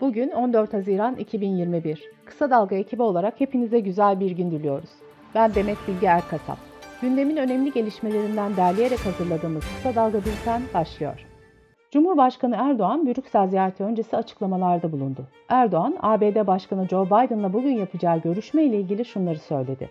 Bugün 14 Haziran 2021. Kısa Dalga ekibi olarak hepinize güzel bir gün diliyoruz. Ben Demet Bilge Erkasap. Gündemin önemli gelişmelerinden derleyerek hazırladığımız Kısa Dalga Bülten başlıyor. Cumhurbaşkanı Erdoğan, Brüksel ziyareti öncesi açıklamalarda bulundu. Erdoğan, ABD Başkanı Joe Biden'la bugün yapacağı görüşme ile ilgili şunları söyledi.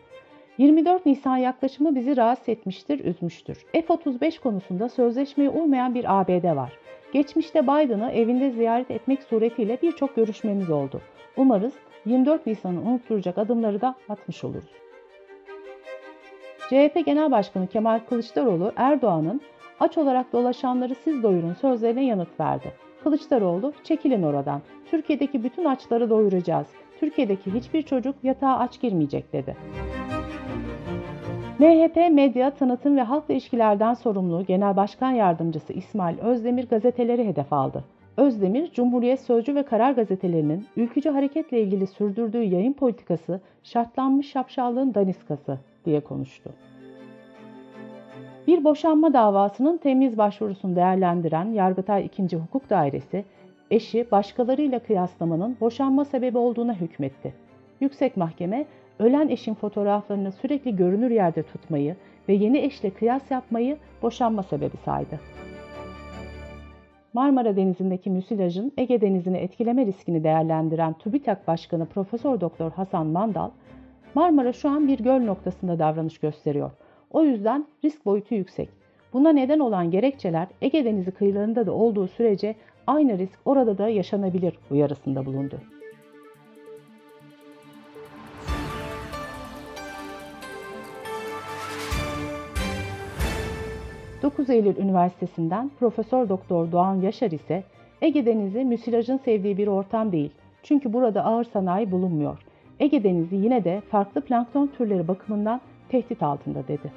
24 Nisan yaklaşımı bizi rahatsız etmiştir, üzmüştür. F-35 konusunda sözleşmeye uymayan bir ABD var. Geçmişte Biden'ı evinde ziyaret etmek suretiyle birçok görüşmemiz oldu. Umarız 24 Nisan'ı unutturacak adımları da atmış oluruz. CHP Genel Başkanı Kemal Kılıçdaroğlu Erdoğan'ın aç olarak dolaşanları siz doyurun sözlerine yanıt verdi. Kılıçdaroğlu çekilin oradan. Türkiye'deki bütün açları doyuracağız. Türkiye'deki hiçbir çocuk yatağa aç girmeyecek dedi. MHP Medya, Tanıtım ve Halkla İlişkilerden sorumlu Genel Başkan Yardımcısı İsmail Özdemir gazeteleri hedef aldı. Özdemir, Cumhuriyet Sözcü ve Karar gazetelerinin ülkücü hareketle ilgili sürdürdüğü yayın politikası şartlanmış şapşallığın daniskası diye konuştu. Bir boşanma davasının temiz başvurusunu değerlendiren Yargıtay 2. Hukuk Dairesi, eşi başkalarıyla kıyaslamanın boşanma sebebi olduğuna hükmetti. Yüksek Mahkeme, ölen eşin fotoğraflarını sürekli görünür yerde tutmayı ve yeni eşle kıyas yapmayı boşanma sebebi saydı. Marmara Denizi'ndeki müsilajın Ege Denizi'ni etkileme riskini değerlendiren TÜBİTAK Başkanı Profesör Doktor Hasan Mandal, Marmara şu an bir göl noktasında davranış gösteriyor. O yüzden risk boyutu yüksek. Buna neden olan gerekçeler Ege Denizi kıyılarında da olduğu sürece aynı risk orada da yaşanabilir uyarısında bulundu. 9 Eylül Üniversitesi'nden Profesör Doktor Doğan Yaşar ise Ege Denizi müsilajın sevdiği bir ortam değil. Çünkü burada ağır sanayi bulunmuyor. Ege Denizi yine de farklı plankton türleri bakımından tehdit altında dedi.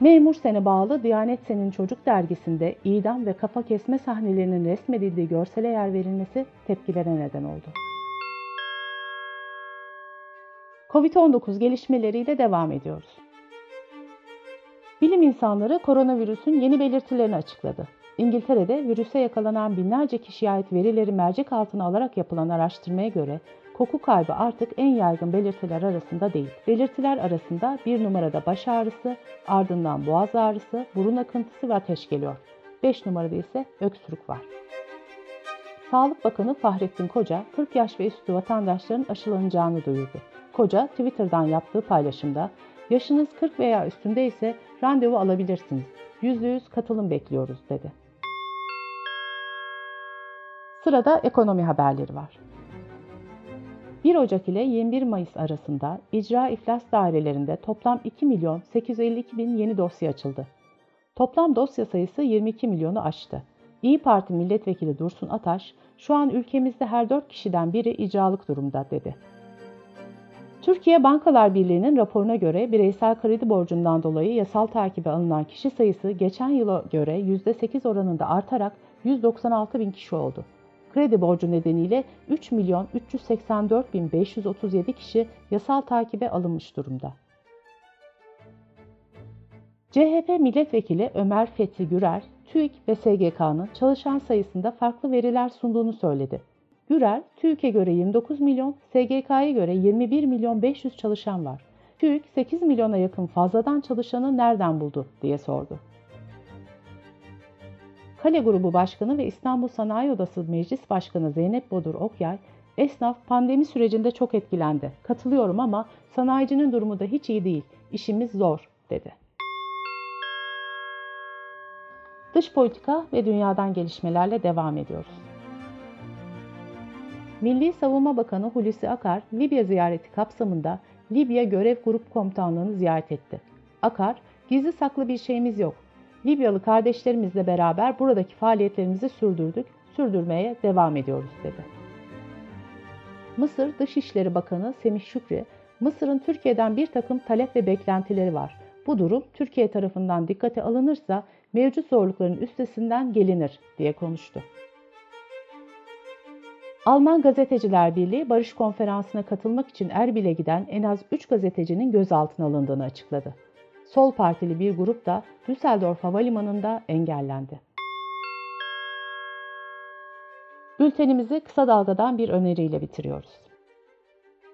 Memur Sen'e bağlı Diyanet Sen'in Çocuk dergisinde idam ve kafa kesme sahnelerinin resmedildiği görsele yer verilmesi tepkilere neden oldu. Covid-19 gelişmeleriyle devam ediyoruz. Bilim insanları koronavirüsün yeni belirtilerini açıkladı. İngiltere'de virüse yakalanan binlerce kişiye ait verileri mercek altına alarak yapılan araştırmaya göre koku kaybı artık en yaygın belirtiler arasında değil. Belirtiler arasında bir numarada baş ağrısı, ardından boğaz ağrısı, burun akıntısı ve ateş geliyor. 5 numarada ise öksürük var. Sağlık Bakanı Fahrettin Koca, 40 yaş ve üstü vatandaşların aşılanacağını duyurdu. Koca, Twitter'dan yaptığı paylaşımda, yaşınız 40 veya üstünde ise randevu alabilirsiniz. %100 katılım bekliyoruz dedi. Sırada ekonomi haberleri var. 1 Ocak ile 21 Mayıs arasında icra iflas dairelerinde toplam 2 milyon 852 bin yeni dosya açıldı. Toplam dosya sayısı 22 milyonu aştı. İyi Parti milletvekili Dursun Ataş, şu an ülkemizde her 4 kişiden biri icralık durumda dedi. Türkiye Bankalar Birliği'nin raporuna göre bireysel kredi borcundan dolayı yasal takibe alınan kişi sayısı geçen yıla göre %8 oranında artarak 196 bin kişi oldu. Kredi borcu nedeniyle 3 milyon 384 bin 537 kişi yasal takibe alınmış durumda. CHP milletvekili Ömer Fethi Gürer, TÜİK ve SGK'nın çalışan sayısında farklı veriler sunduğunu söyledi. Gürer, TÜİK'e göre 29 milyon, SGK'ya göre 21 milyon 500 çalışan var. TÜİK 8 milyona yakın fazladan çalışanı nereden buldu diye sordu. Kale Grubu Başkanı ve İstanbul Sanayi Odası Meclis Başkanı Zeynep Bodur Okyay, esnaf pandemi sürecinde çok etkilendi. Katılıyorum ama sanayicinin durumu da hiç iyi değil. İşimiz zor, dedi. Dış politika ve dünyadan gelişmelerle devam ediyoruz. Milli Savunma Bakanı Hulusi Akar, Libya ziyareti kapsamında Libya Görev Grup Komutanlığı'nı ziyaret etti. Akar, gizli saklı bir şeyimiz yok. Libyalı kardeşlerimizle beraber buradaki faaliyetlerimizi sürdürdük, sürdürmeye devam ediyoruz dedi. Mısır Dışişleri Bakanı Semih Şükri, Mısır'ın Türkiye'den bir takım talep ve beklentileri var. Bu durum Türkiye tarafından dikkate alınırsa mevcut zorlukların üstesinden gelinir diye konuştu. Alman Gazeteciler Birliği barış konferansına katılmak için Erbil'e giden en az 3 gazetecinin gözaltına alındığını açıkladı. Sol partili bir grup da Düsseldorf Havalimanı'nda engellendi. Bültenimizi kısa dalgadan bir öneriyle bitiriyoruz.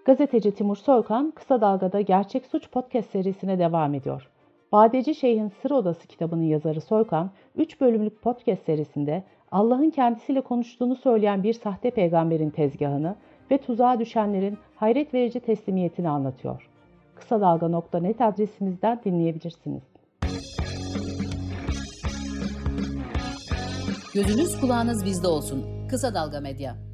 Gazeteci Timur Soykan Kısa Dalga'da Gerçek Suç Podcast serisine devam ediyor. Badeci Şeyh'in Sır Odası kitabının yazarı Soykan, 3 bölümlük podcast serisinde Allah'ın kendisiyle konuştuğunu söyleyen bir sahte peygamberin tezgahını ve tuzağa düşenlerin hayret verici teslimiyetini anlatıyor. Kısa Dalga.net adresimizden dinleyebilirsiniz. Gözünüz kulağınız bizde olsun. Kısa Dalga Medya.